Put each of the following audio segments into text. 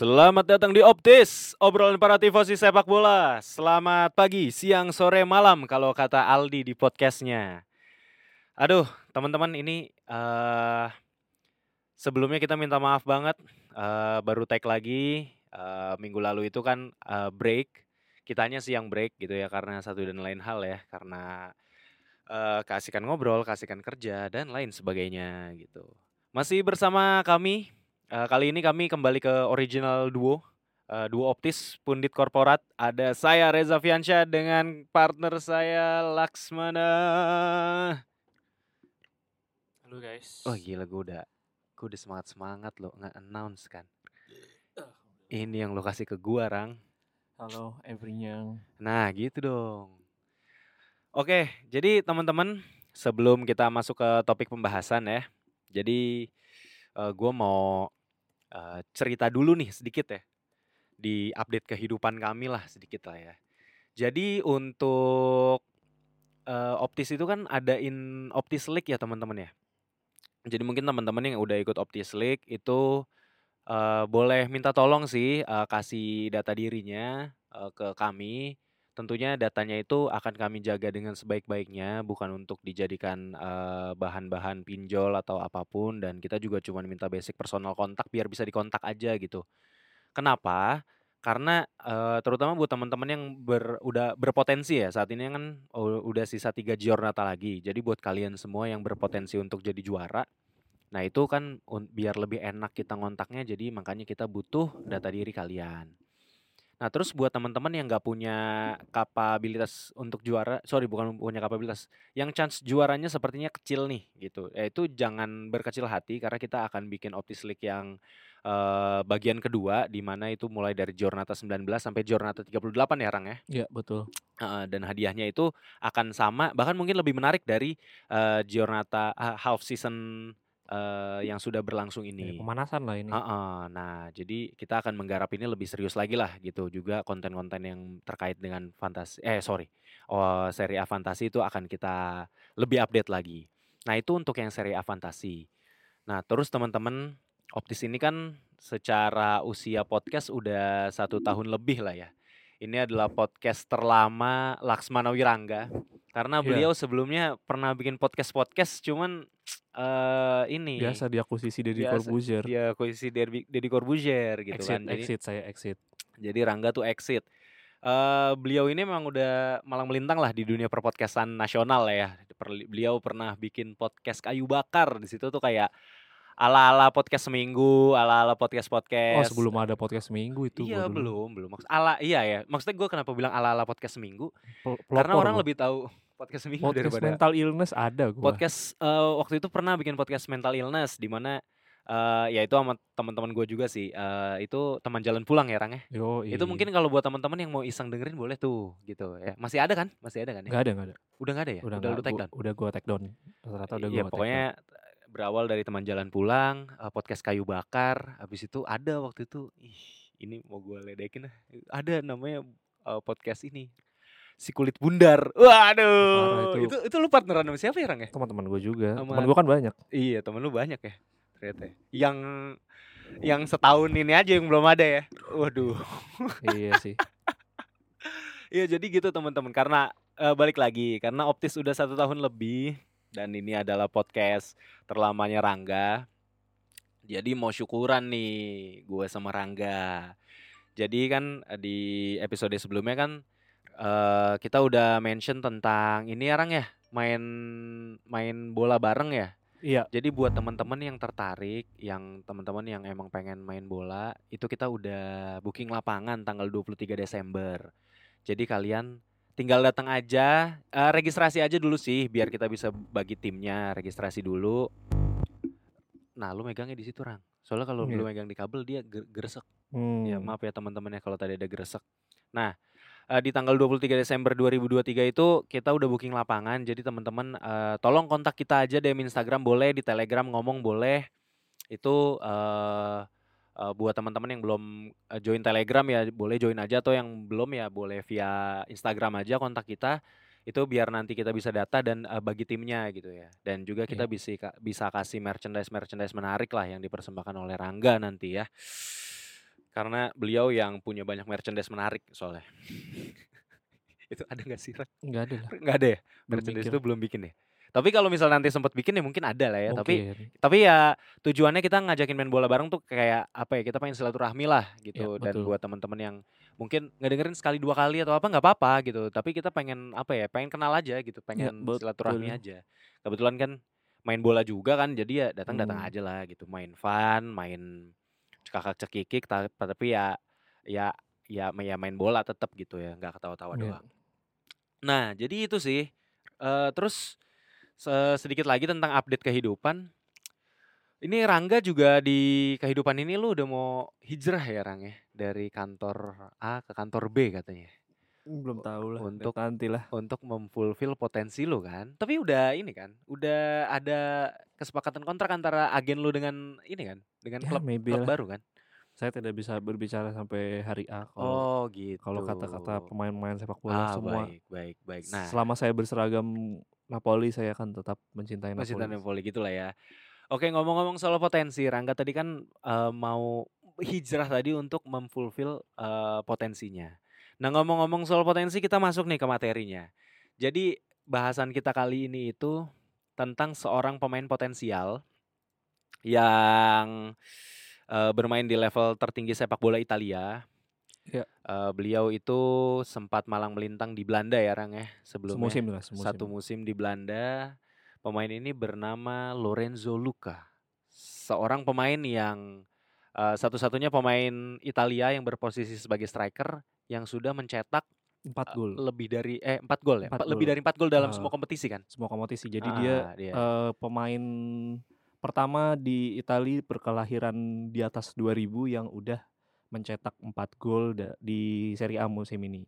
Selamat datang di Optis, obrolan para tifosi sepak bola. Selamat pagi, siang, sore, malam kalau kata Aldi di podcastnya. Aduh, teman-teman ini uh, sebelumnya kita minta maaf banget, uh, baru tag lagi. Uh, minggu lalu itu kan uh, break, kitanya sih yang break gitu ya karena satu dan lain hal ya, karena uh, keasikan ngobrol, keasikan kerja dan lain sebagainya gitu. Masih bersama kami Uh, kali ini kami kembali ke original duo, uh, duo optis Pundit Korporat. Ada saya Reza Fiansyah dengan partner saya Laksmana. Halo guys. Oh gila gue udah, gue udah semangat semangat loh nggak announce kan. Ini yang lo kasih ke gua Rang. Halo everyone. Nah gitu dong. Oke, jadi teman-teman sebelum kita masuk ke topik pembahasan ya, jadi uh, gue mau uh, cerita dulu nih sedikit ya di update kehidupan kami lah sedikit lah ya. Jadi untuk uh, Optis itu kan adain Optis League ya teman-teman ya. Jadi mungkin teman-teman yang udah ikut Optis League itu uh, boleh minta tolong sih uh, kasih data dirinya uh, ke kami tentunya datanya itu akan kami jaga dengan sebaik-baiknya, bukan untuk dijadikan bahan bahan-bahan pinjol atau apa pun dan kita juga cuma minta basic personal kontak biar bisa dikontak aja gitu. Kenapa? Karena, uh, terutama buat teman-teman yang ber udah berpotensi ya, saat ini kan udah sisa 3 giornata lagi. Jadi buat kalian semua yang berpotensi untuk jadi juara, nah itu kan biar lebih enak kita ngontaknya, jadi makanya kita butuh data diri kalian. Nah, terus buat teman-teman yang nggak punya kapabilitas untuk juara, sorry bukan punya kapabilitas, yang chance juaranya sepertinya kecil nih gitu. Ya itu jangan berkecil hati karena kita akan bikin Optis League yang uh, bagian kedua di mana itu mulai dari Jornata 19 sampai Jornata 38 ya Rang ya. Iya, betul. Uh, dan hadiahnya itu akan sama bahkan mungkin lebih menarik dari uh, Jornata uh, half season uh, yang sudah berlangsung ini. pemanasan lah ini. Uh -uh. Nah, jadi kita akan menggarap ini lebih serius lagi lah gitu. Juga konten-konten yang terkait dengan fantasi eh sorry, oh, seri A fantasi itu akan kita lebih update lagi. Nah, itu untuk yang seri A fantasi. Nah, terus teman-teman Optis ini kan secara usia podcast udah satu tahun lebih lah ya. Ini adalah podcast terlama Laksmana Wirangga karena iya. beliau sebelumnya pernah bikin podcast-podcast cuman uh, ini biasa diakuisisi dari Corbuzier. Dia akuisisi dari dari Corbuzier gitu exit, kan. Jadi, exit saya exit. Jadi Rangga tuh exit. Uh, beliau ini memang udah malang melintang lah di dunia perpodcastan nasional ya. Beliau pernah bikin podcast kayu bakar di situ tuh kayak ala-ala podcast seminggu, ala-ala podcast-podcast. Oh, sebelum ada podcast seminggu itu. Iya, belum, belum. Maksud ala iya ya. Maksudnya gue kenapa bilang ala-ala podcast seminggu? Karena orang lebih tahu podcast seminggu podcast daripada mental illness ada gue. Podcast uh, waktu itu pernah bikin podcast mental illness di mana uh, ya itu sama teman-teman gue juga sih. Uh, itu teman jalan pulang ya Rang ya. Yo, Itu mungkin kalau buat teman-teman yang mau iseng dengerin boleh tuh gitu ya. Masih ada kan? Masih ada kan ya? Gak ada, gak ada. Udah gak ada ya? Udah, udah lu take down. Udah gue take down. Rata-rata udah gue. Iya, pokoknya berawal dari teman jalan pulang, uh, podcast kayu bakar, habis itu ada waktu itu, ih ini mau gue ledekin lah, ada namanya uh, podcast ini si kulit bundar. Waduh. itu. itu itu lu partneran sama siapa ya Rang ya? Teman-teman gue juga. Teman gue kan banyak. Iya, teman lu banyak ya. Ternyata. Ya. Yang yang setahun ini aja yang belum ada ya. Waduh. iya sih. Iya jadi gitu teman-teman karena uh, balik lagi karena Optis udah satu tahun lebih dan ini adalah podcast terlamanya Rangga. Jadi mau syukuran nih gue sama Rangga. Jadi kan eh, di episode sebelumnya kan uh, kita udah mention tentang ini ya Rang ya, main main bola bareng ya. Iya. Jadi buat teman-teman yang tertarik, yang teman-teman yang emang pengen main bola, itu kita udah booking lapangan tanggal 23 Desember. Jadi kalian tinggal datang aja. Uh, registrasi aja dulu sih biar kita bisa bagi timnya. Registrasi dulu. Nah lu megangnya di situ rang. Soalnya kalau yeah. lu megang di kabel dia gresek. Hmm. ya maaf ya teman-teman ya kalau tadi ada gresek. Nah uh, di tanggal 23 Desember 2023 itu kita udah booking lapangan. Jadi teman-teman uh, tolong kontak kita aja DM Instagram. Boleh di Telegram ngomong boleh. Itu uh, uh, buat teman-teman yang belum uh, join Telegram ya boleh join aja atau yang belum ya boleh via Instagram aja kontak kita itu biar nanti kita bisa data dan uh, bagi timnya gitu ya dan juga kita yeah. bisa bisa kasih merchandise merchandise menarik lah yang dipersembahkan oleh Rangga nanti ya Karena beliau yang punya banyak merchandise menarik soalnya. itu ada nggak sih? Nggak ada lah. Nggak ada ya? Merchandise itu belum bikin ya? Tapi kalau misal nanti sempat bikin ya mungkin ada lah ya. Tapi Mungkin. tapi ya tujuannya kita ngajakin main bola bareng tuh kayak apa ya? Kita pengen silaturahmi lah gitu. Ya, Dan buat teman-teman yang mungkin ngedengerin sekali dua kali atau apa nggak apa-apa gitu. Tapi kita pengen apa ya? Pengen kenal aja gitu. Pengen silaturahmi betul. aja. Kebetulan kan main bola juga kan. Jadi ya datang-datang Hmm. aja lah gitu. Main fun, main cekakak cekikik. ta- Tapi ya ya ya ya main bola tetap gitu ya. Nggak ketawa-tawa Iya. doang. Nah, jadi itu sih. Eh, terus sedikit lagi tentang update kehidupan. Ini Rangga juga di kehidupan ini lu udah mau hijrah ya Rang ya dari kantor A ke kantor B katanya Belum tahu lah. Untuk- nanti lah. untuk memfulfill potensi lu kan. Tapi udah ini kan, udah ada kesepakatan kontrak antara agen lu dengan ini kan, dengan Ya, klub klub lah. baru kan. Saya tidak bisa berbicara sampai hari A kalau Oh gitu. kalau kata-kata pemain-pemain sepak bola ah, semua. baik baik baik. Nah, Selama saya berseragam Napoli, saya akan tetap mencintai Napoli. Napoli gitu lah ya. Oke ngomong-ngomong soal potensi, Rangga tadi kan eh, mau hijrah tadi untuk memfulfill eh, potensinya. Nah ngomong-ngomong soal potensi kita masuk nih ke materinya. Jadi bahasan kita kali ini itu tentang seorang pemain potensial yang eh, bermain di level tertinggi sepak bola Italia. Ya. Eh, beliau itu sempat malang melintang di Belanda ya Rang ya sebelumnya Semusim lah, semusim. satu musim di Belanda. Pemain ini bernama Lorenzo Luca. Seorang pemain yang eh, satu-satunya pemain Italia yang berposisi sebagai striker yang sudah mencetak Empat gol lebih dari eh empat gol ya, Empat lebih dari empat gol dalam Ah. semua kompetisi kan. semua kompetisi. Jadi Ah, dia dia. eh, pemain pertama di Italia berkelahiran di atas 2000 yang udah mencetak 4 gol di Serie A musim ini.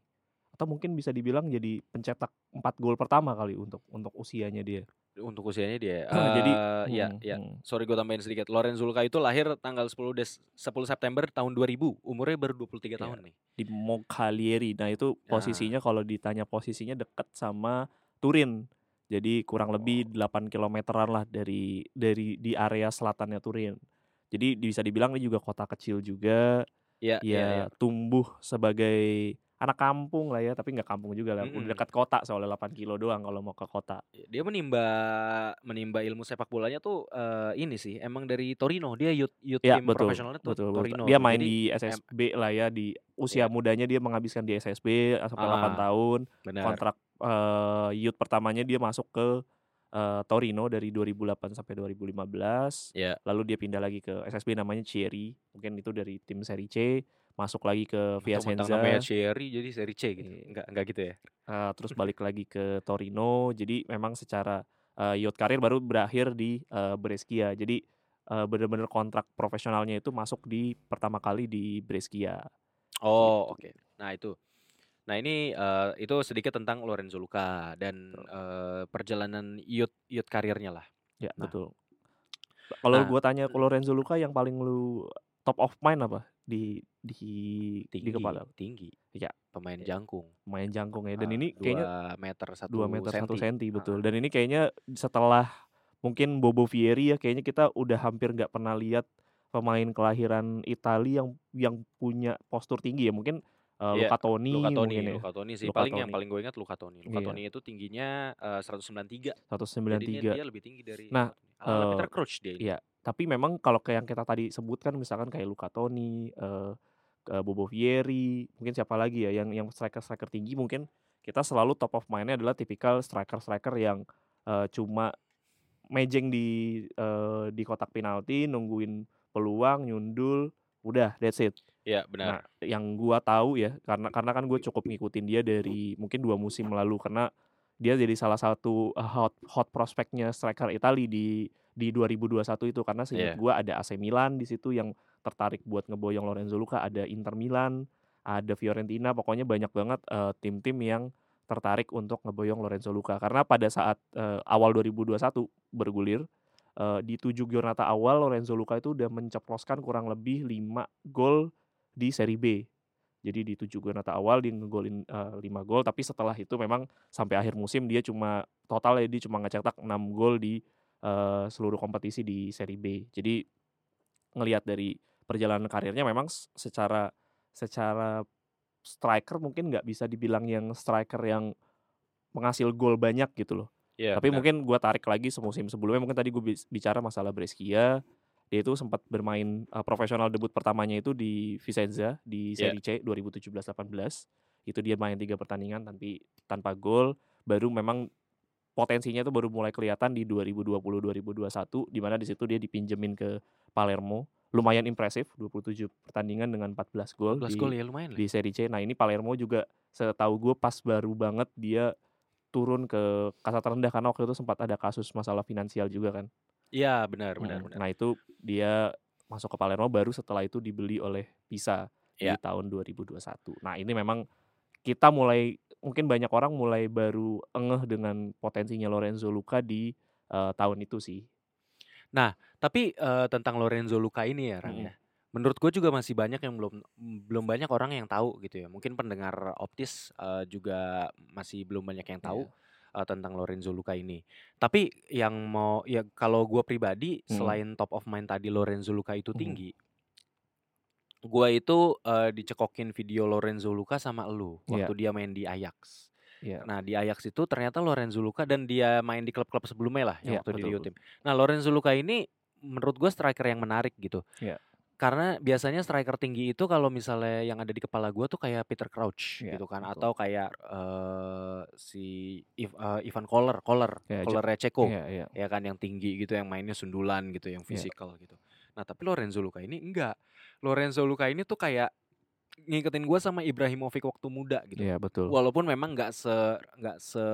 Atau mungkin bisa dibilang jadi pencetak 4 gol pertama kali untuk untuk usianya dia. untuk usianya dia. Ah, jadi, eh, ya Hmm, ya. hmm. Sorry gue tambahin sedikit. Lorenzo Luca itu lahir tanggal 10 Des 10 September tahun 2000. Umurnya baru 23 Ya. tahun nih. di Moncalieri. Nah, itu Ah. posisinya kalau ditanya posisinya dekat sama Turin. Jadi kurang lebih Oh. 8 kilometeran lah dari dari di area selatannya Turin. Jadi bisa dibilang ini juga kota kecil juga. Ya, Ya, ya, ya. tumbuh sebagai anak kampung lah ya, tapi nggak kampung juga lah. Mm-mm. Udah dekat kota soalnya 8 kilo doang kalau mau ke kota. Dia menimba menimba ilmu sepak bolanya tuh eh, ini sih emang dari Torino. Dia youth youth Ya, team betul. profesionalnya tuh Betul, betul. Torino. Dia tuh. main Jadi, di SSB lah ya di usia Iya. mudanya dia menghabiskan di SSB sampai Ah, 8 tahun. benar. kontrak eh, youth pertamanya dia masuk ke eh, Torino dari 2008 sampai 2015. Ya. Lalu dia pindah lagi ke SSB namanya Chieri. Mungkin itu dari tim Serie C, masuk lagi ke namanya Cherry jadi seri C gitu. Iya. Enggak enggak gitu ya. eh, terus balik lagi ke Torino. Jadi memang secara eh, youth karir baru berakhir di eh, Brescia. Jadi eh, benar-benar kontrak profesionalnya itu masuk di pertama kali di Brescia. Oh, Gitu. oke. Nah, itu. Nah, ini eh, itu sedikit tentang Lorenzo Luca dan Betul. eh, perjalanan youth youth karirnya lah. Ya, Nah. betul. Kalau Nah. gua tanya ke Lorenzo Luca yang paling lu top of mind apa di di Tinggi, di kepala? tinggi. Ya. Pemain Ya. jangkung. Main jangkung ya. Dan Eh, ini kayaknya 2 meter 1 2 meter 1 senti betul. Ah. Dan ini kayaknya setelah mungkin Bobo Vieri ya kayaknya kita udah hampir nggak pernah lihat pemain kelahiran Italia yang yang punya postur tinggi ya. Mungkin eh, Iya, Luca Toni Luca Toni, ya. Luca Toni sih. Luca paling yang Toni. paling gue ingat Luca Toni. Luca Iya. Toni itu tingginya eh, 193. Jadi dia, 193. lebih tinggi dari Nah, eh, Peter Crouch dia ini. Iya, tapi memang kalau kayak yang kita tadi sebutkan misalkan kayak Luca Toni, eh, eh, Bobo Vieri, mungkin siapa lagi ya yang yang striker-striker tinggi mungkin kita selalu top of mind-nya adalah tipikal striker-striker yang eh, cuma mejeng di eh, di kotak penalti, nungguin peluang, nyundul, udah that's it. Iya, Nah, benar. yang gua tahu ya karena karena kan gue cukup ngikutin dia dari mungkin dua musim lalu karena dia jadi salah satu uh, hot hot prospeknya striker Italia di di 2021 itu karena seingat Iya. gua ada AC Milan di situ yang tertarik buat ngeboyong Lorenzo Luca, ada Inter Milan, ada Fiorentina, pokoknya banyak banget eh, tim-tim yang tertarik untuk ngeboyong Lorenzo Luca karena pada saat eh, awal 2021 bergulir eh, di tujuh giornata awal Lorenzo Luca itu udah menceploskan kurang lebih 5 gol di Serie B. Jadi di tujuh giornata awal dia ngegolin eh, 5 gol tapi setelah itu memang sampai akhir musim dia cuma total ya dia cuma ngecetak 6 gol di eh, seluruh kompetisi di Serie B. Jadi ngelihat dari perjalanan karirnya memang secara secara striker mungkin nggak bisa dibilang yang striker yang penghasil gol banyak gitu loh. Iya, Tapi benar. mungkin gua tarik lagi semusim sebelumnya mungkin tadi gue bicara masalah Brescia, dia itu sempat bermain uh, profesional debut pertamanya itu di Vicenza di Iya. Serie C 2017-18. Itu dia main tiga pertandingan tapi tanpa gol, baru memang potensinya itu baru mulai kelihatan di 2020-2021 di mana di situ dia dipinjemin ke Palermo. Lumayan impresif 27 pertandingan dengan 14 gol 14 di gol ya lumayan. di Serie C. Nah, ini Palermo juga setahu gue pas baru banget dia turun ke kasta terendah karena waktu itu sempat ada kasus masalah finansial juga kan. Iya, benar benar Hmm, benar. Nah, itu dia masuk ke Palermo baru setelah itu dibeli oleh Pisa Ya. di tahun 2021. Nah, ini memang kita mulai mungkin banyak orang mulai baru engeh dengan potensinya Lorenzo Luca di uh, tahun itu sih. Tapi eh, tentang Lorenzo Luca ini ya, Rang ya. Menurut gue juga masih banyak yang belum belum banyak orang yang tahu gitu ya. Mungkin pendengar optis eh, juga masih belum banyak yang tahu Iya. eh, tentang Lorenzo Luca ini. Tapi yang mau ya kalau gue pribadi Mm. selain top of mind tadi Lorenzo Luca itu tinggi, gue itu eh, dicekokin video Lorenzo Luca sama Iya. waktu dia main di Ajax. Iya. Nah di Ajax itu ternyata Lorenzo Luca dan dia main di klub-klub sebelumnya lah yang Iya, waktu di betul, Rio betul. Tim. Nah Lorenzo Luca ini menurut gue striker yang menarik gitu. Iya. Karena biasanya striker tinggi itu kalau misalnya yang ada di kepala gue tuh kayak Peter Crouch Iya, gitu kan, betul. atau kayak eh, si eh, Ivan Koller, Koller, Iya, Koller Ceko, Iya, iya. ya kan yang tinggi gitu, yang mainnya sundulan gitu, yang Iya. fisikal gitu. Nah tapi Lorenzo Luca ini enggak. Lorenzo Luca ini tuh kayak ngikutin gue sama Ibrahimovic waktu muda gitu. Iya, betul. Walaupun memang nggak se nggak se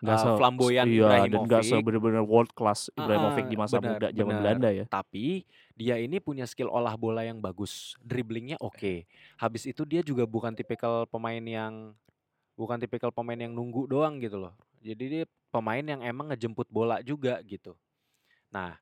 Nggak uh, se flamboyan iya, dan nggak Ibrahimovic. bener-bener world class Ibrahimovic Ah, di masa benar, muda zaman. Belanda ya. Tapi dia ini punya skill olah bola yang bagus, dribblingnya oke. Habis itu dia juga bukan tipikal pemain yang bukan tipikal pemain yang nunggu doang gitu loh. Jadi dia pemain yang emang ngejemput bola juga gitu. Nah,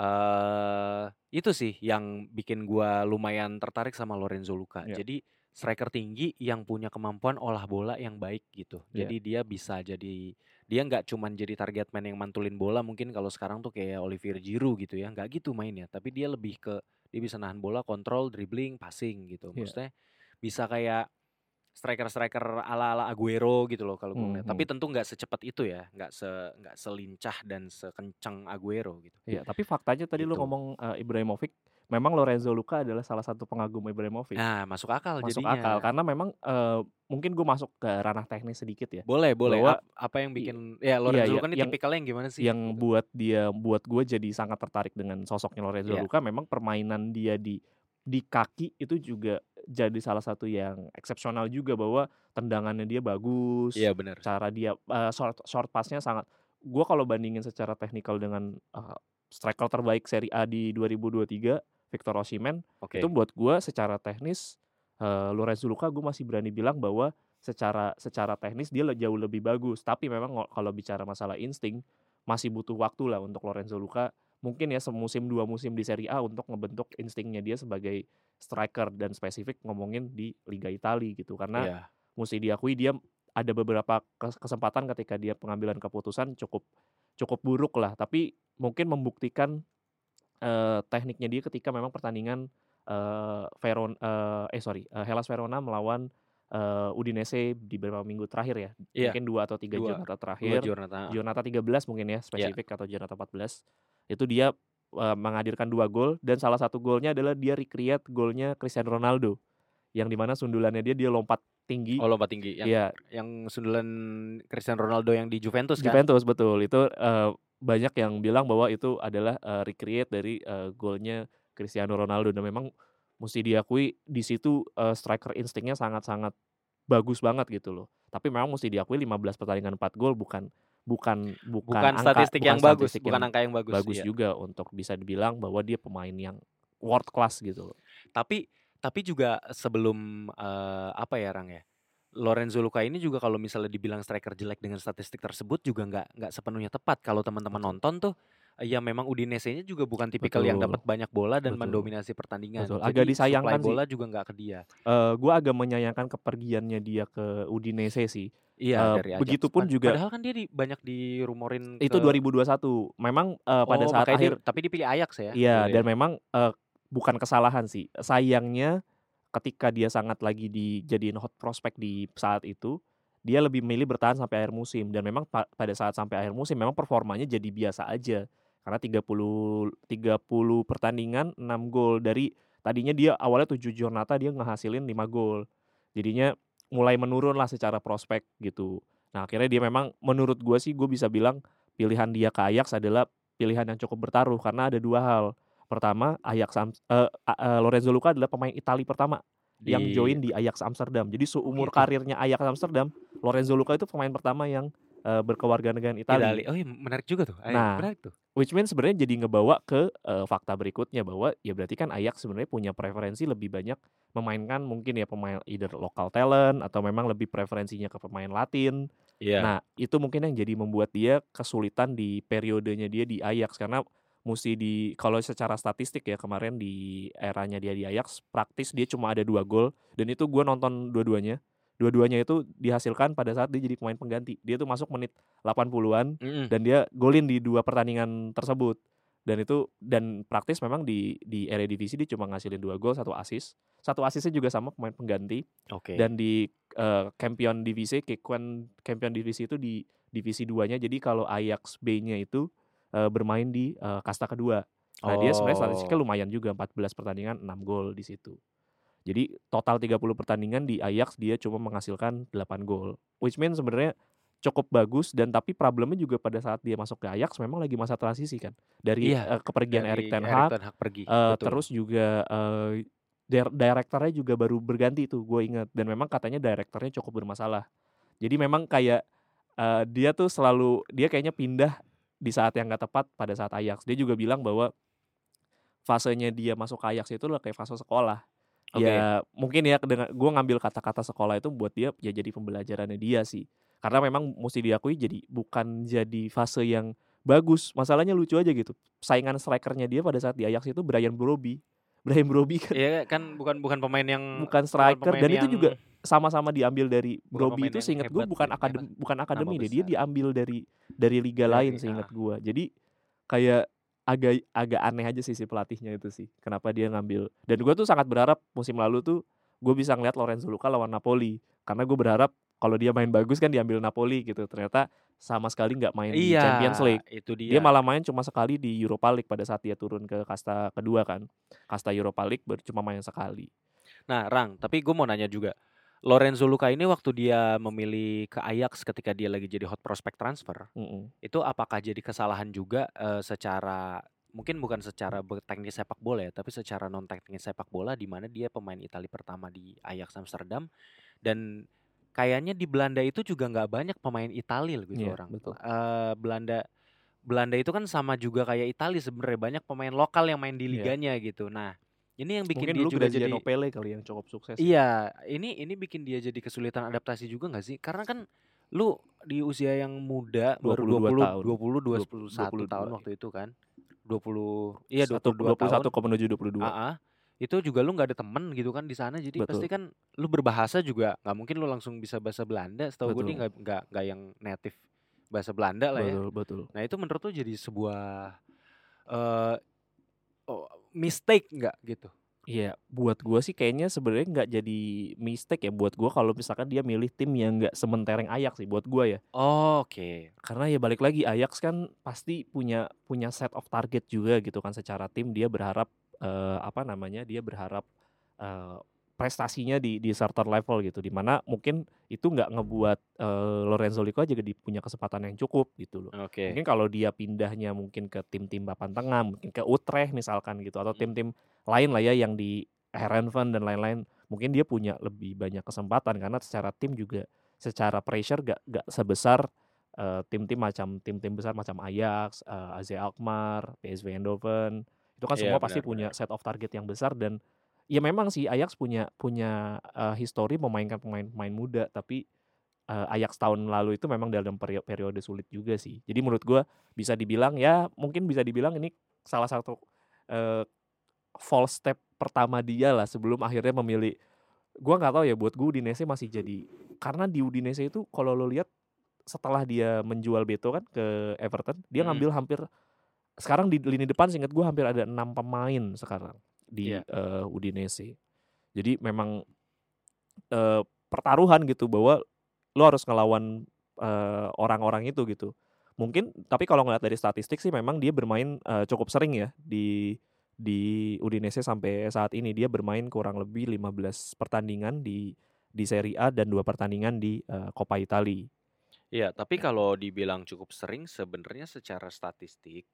eh itu sih yang bikin gua lumayan tertarik sama Lorenzo Luca. Iya. Jadi striker tinggi yang punya kemampuan olah bola yang baik gitu. Iya. Jadi dia bisa jadi dia nggak cuman jadi target man yang mantulin bola mungkin kalau sekarang tuh kayak Olivier Giroud gitu ya nggak gitu mainnya tapi dia lebih ke dia bisa nahan bola kontrol dribbling passing gitu Iya. maksudnya bisa kayak striker-striker ala-ala Aguero gitu loh kalau gue ngeliat tapi Mhm. tentu nggak secepat itu ya nggak se nggak selincah dan sekencang Aguero gitu Iya, tapi faktanya tadi lu Gitu. ngomong uh, Ibrahimovic, memang Lorenzo Luca adalah salah satu pengagum Ibrahimovic. nah masuk akal masuk jadinya akal karena memang uh, mungkin gue masuk ke ranah teknis sedikit ya. boleh boleh Bahwa- Ap- apa yang bikin ya Lorenzo iya, Luca ini yang- tipikalnya yang gimana sih yang gitu. buat dia buat gue jadi sangat tertarik dengan sosoknya Lorenzo Iya. Luca memang permainan dia di di kaki itu juga jadi salah satu yang eksepsional juga bahwa tendangannya dia bagus iya benar. cara dia uh, short short passnya sangat gue kalau bandingin secara teknikal dengan uh, striker terbaik Serie A di 2023 Victor Osimhen oke. itu buat gue secara teknis uh, Lorenzo Luca gue masih berani bilang bahwa secara secara teknis dia jauh lebih bagus. Tapi memang kalau bicara masalah insting masih butuh waktu lah untuk Lorenzo Luca mungkin ya semusim dua musim di Serie A untuk ngebentuk instingnya dia sebagai striker dan spesifik ngomongin di Liga Italia gitu karena Iya. mesti diakui dia ada beberapa kes- kesempatan ketika dia pengambilan keputusan cukup cukup buruk lah tapi mungkin membuktikan eh, tekniknya dia ketika memang pertandingan eh Veron eh, eh sorry eh, Hellas Verona melawan eh, Udinese di beberapa minggu terakhir ya Iya. mungkin dua atau tiga Dua. Dua terakhir Giornata. Giornata 13 mungkin ya spesifik atau Giornata 14 itu dia eh, menghadirkan dua gol dan salah satu golnya adalah dia recreate golnya Cristiano Ronaldo yang di mana sundulannya dia dia lompat tinggi Oh lompat tinggi yang Iya, yang sundulan Cristiano Ronaldo yang di Juventus kan? Juventus betul itu eh, banyak yang bilang bahwa itu adalah eh, recreate dari eh, golnya Cristiano Ronaldo dan memang mesti diakui di situ eh, striker instingnya sangat-sangat bagus banget gitu loh. Tapi memang mesti diakui 15 pertandingan 4 gol bukan bukan bukan, Bukan angka- statistik bukan yang bagus, statistik bukan yang angka yang bagus. bagus iya. juga untuk bisa dibilang bahwa dia pemain yang world class gitu loh. Tapi tapi juga sebelum eh, apa ya Rang ya? Lorenzo Luca ini juga kalau misalnya dibilang striker jelek dengan statistik tersebut juga nggak nggak sepenuhnya tepat kalau teman-teman nonton tuh ya memang Udinese-nya juga bukan tipikal yang Betul. dapat banyak bola dan Betul. mendominasi pertandingan. Betul. Jadi Agak disayangkan supply sih. bola juga nggak ke dia. Eh gue agak menyayangkan kepergiannya dia ke Udinese sih. Iya Eh, dari Ajax. begitupun Pad- juga- Padahal kan dia di, banyak dirumorin Itu ke- 2021. Memang eh, pada Oh, saat makanya dia- akhir tapi dipilih Ajax ya. Iya, Dulu ya. dan memang eh, bukan kesalahan sih, sayangnya ketika dia sangat lagi dijadiin hot prospect di saat itu, dia lebih milih bertahan sampai akhir musim dan memang pa pada saat sampai akhir musim memang performanya jadi biasa aja. Karena 30 30 pertandingan 6 gol dari tadinya dia awalnya 7 Giornata dia ngehasilin 5 gol. Jadinya mulai menurun lah secara prospek gitu. Nah akhirnya dia memang menurut gue sih gue bisa bilang pilihan dia ke Ajax adalah pilihan yang cukup bertaruh karena ada dua hal. Pertama Ajax Am eee, uh, Lorenzo Luka adalah pemain Italia pertama yang Di join di Ajax Amsterdam. Jadi seumur gitu? karirnya Ajax Amsterdam, Lorenzo Luka itu pemain pertama yang, eee, berkewarganegaraan Italia. Itali oh iya menarik juga tuh, ayo Nah, menarik tuh. which means sebenarnya jadi ngebawa ke, eee, fakta berikutnya bahwa ya berarti kan Ajax sebenarnya punya preferensi lebih banyak memainkan mungkin ya pemain either lokal talent atau memang lebih preferensinya ke pemain Latin. Iya. Nah, itu mungkin yang jadi membuat dia kesulitan di periodenya dia di Ajax karena musti di kalau secara statistik ya kemarin di eranya dia di Ajax praktis dia cuma ada 2 gol dan itu gue nonton dua-duanya. Dua-duanya itu dihasilkan pada saat dia jadi pemain pengganti. Dia tuh masuk menit 80-an Mhm. dan dia golin di 2 pertandingan tersebut. Dan itu dan praktis memang di di Eredivisie dia cuma ngasilin 2 gol, 1 assist. 1 assist-nya juga sama pemain pengganti. Oke. Dan di, eee, Champions Divise Kekuan Champions Divise itu di divisi 2-nya. Jadi kalau Ajax B-nya itu, eee, bermain di, eee, kasta kedua. Nah, dia sebenarnya statistiknya Oh. lumayan juga 14 pertandingan 6 gol di situ. Jadi total 30 pertandingan di Ajax dia cuma menghasilkan 8 gol. Which means sebenarnya cukup bagus dan tapi problemnya juga pada saat dia masuk ke Ajax memang lagi masa transisi kan. Dari, Iya, eee, kepergian dari Erik ten Erik Hag, ten Hag pergi, betul. terus juga, dir direkturnya juga baru berganti tuh gue inget dan memang katanya direkturnya cukup bermasalah. Jadi memang kayak, eee, dia tuh selalu dia kayaknya pindah di saat yang nggak tepat pada saat Ajax. Dia juga bilang bahwa fasenya dia masuk ke Ajax itu adalah kayak fase sekolah. Oke. Ya mungkin ya dengan gue ngambil kata-kata sekolah itu buat dia ya jadi pembelajarannya dia sih. Karena memang musti diakui jadi bukan jadi fase yang bagus. Masalahnya lucu aja gitu. Saingan strikernya dia pada saat di Ajax itu Bryan Brobbey. Bryan Brobbey kan Iya kan bukan bukan pemain yang bukan bukan striker pemain dan itu juga sama-sama diambil dari pemain itu yang seinget gue bukan akadem bukan akademi deh. Dia diambil dari dari liga lain Dari seinget ah. gue. Jadi kayak agak agak aneh aja sih si pelatihnya itu sih. Kenapa dia ngambil dan gue tuh sangat berharap musim lalu tuh gue bisa ngeliat Lorenzo Luka lawan Napoli. Karena gue berharap kalau dia main bagus kan diambil Napoli gitu. Ternyata sama sekali nggak main di Iya, Champions League. itu Dia dia. malah main cuma sekali di Europa League pada saat dia turun ke kasta kedua kan. Kasta Europa League baru cuma main sekali. Nah, Rang, tapi gue mau nanya juga. Lorenzo Luka ini waktu dia memilih ke Ajax ketika dia lagi jadi hot prospect transfer, Mhm. itu apakah jadi kesalahan juga eh, secara mungkin bukan secara teknis sepak bola ya, tapi secara non teknis sepak bola di mana dia pemain Italia pertama di Ajax Amsterdam dan kayaknya di Belanda itu juga nggak banyak pemain Italia gitu Iya, orang. betul. Eh, Belanda Belanda itu kan sama juga kayak Italia sebenarnya banyak pemain lokal yang main di Iya. liganya gitu. Nah, ini yang bikin Mungkin dia dulu juga jadi Pele kali yang cukup sukses. Iya, ini ini bikin dia jadi kesulitan adaptasi juga nggak sih? Karena kan lu di usia yang muda baru 22 20 tahun. 20 Dua- 21 tahun 22, waktu itu kan. 20 iya Satu- 22 tahun. 21 ke menuju 22. Ah, ah. itu juga lu nggak ada temen gitu kan di sana jadi pasti Betul. kan lu berbahasa juga nggak mungkin lu langsung bisa bahasa Belanda setahu gue nih Betul. nggak nggak nggak yang native bahasa Belanda lah ya Betul, betul. nah itu menurut lu jadi sebuah eh oh, mistake nggak gitu? Iya, buat gua sih kayaknya sebenarnya nggak jadi mistake ya buat gua kalau misalkan dia milih tim yang nggak sementereng Ajax sih buat gua ya. oke. Karena ya balik lagi Ajax kan pasti punya punya set of target juga gitu kan. Secara tim dia berharap eh, apa namanya dia berharap eh, prestasinya di di certain level gitu di mana mungkin itu nggak ngebuat eh, Lorenzo Lico juga di punya kesempatan yang cukup gitu loh. oke Mungkin kalau dia pindahnya mungkin ke tim-tim papan tengah, mungkin ke Utrecht misalkan gitu atau Hmm. tim-tim lain lah ya yang di Herenveen dan lain-lain, mungkin dia punya lebih banyak kesempatan karena secara tim juga secara pressure gak, gak sebesar eh, tim-tim macam tim-tim besar macam Ajax, eh, AZ Alkmaar, PSV Eindhoven. Itu kan Iya, semua pasti benar, punya set of target yang besar dan ya memang sih Ajax punya punya eh, histori memainkan pemain-pemain muda tapi eh, Ajax tahun lalu itu memang dalam perio- periode sulit juga sih. Jadi menurut gua bisa dibilang ya mungkin bisa dibilang ini salah satu eh, false step pertama dia lah sebelum akhirnya memilih. Gua nggak tahu ya buat gue Udinese masih jadi karena di Udinese itu kalau lo lihat setelah dia menjual Beto kan ke Everton, dia Mm-mm. ngambil hampir sekarang di lini depan seingat gue hampir ada enam pemain sekarang. Di Iya. eee, Udinese. Jadi memang, eee, pertaruhan gitu bahwa lo harus ngelawan, eee, orang-orang itu gitu. Mungkin tapi kalau ngelihat dari statistik sih memang dia bermain, eee, cukup sering ya di di Udinese sampai saat ini. Dia bermain kurang lebih 15 pertandingan di di Serie A dan 2 pertandingan di, eee, Coppa Italia. Iya, tapi kalau dibilang cukup sering sebenarnya secara statistik,